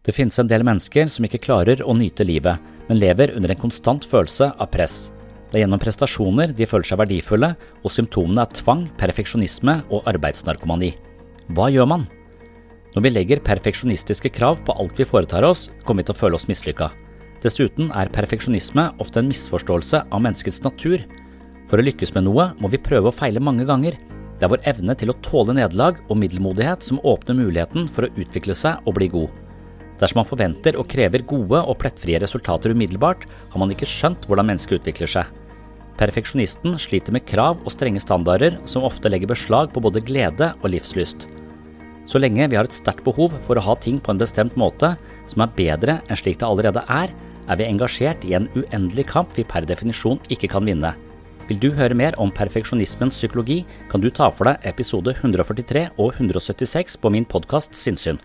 Det finnes en del mennesker som ikke klarer å nyte livet, men lever under en konstant følelse av press. Det er gjennom prestasjoner de føler seg verdifulle, og symptomene er tvang, perfeksjonisme og arbeidsnarkomani. Hva gjør man? Når vi legger perfeksjonistiske krav på alt vi foretar oss, kommer vi til å føle oss mislykka. Dessuten er perfeksjonisme ofte en misforståelse av menneskets natur. For å lykkes med noe må vi prøve å feile mange ganger. Det er vår evne til å tåle nederlag og middelmodighet som åpner muligheten for å utvikle seg og bli god. Dersom man forventer og krever gode og plettfrie resultater umiddelbart, har man ikke skjønt hvordan mennesket utvikler seg. Perfeksjonisten sliter med krav og strenge standarder som ofte legger beslag på både glede og livslyst. Så lenge vi har et sterkt behov for å ha ting på en bestemt måte som er bedre enn slik det allerede er, er vi engasjert i en uendelig kamp vi per definisjon ikke kan vinne. Vil du høre mer om perfeksjonismens psykologi, kan du ta for deg episode 143 og 176 på min podkast Sinnsyn.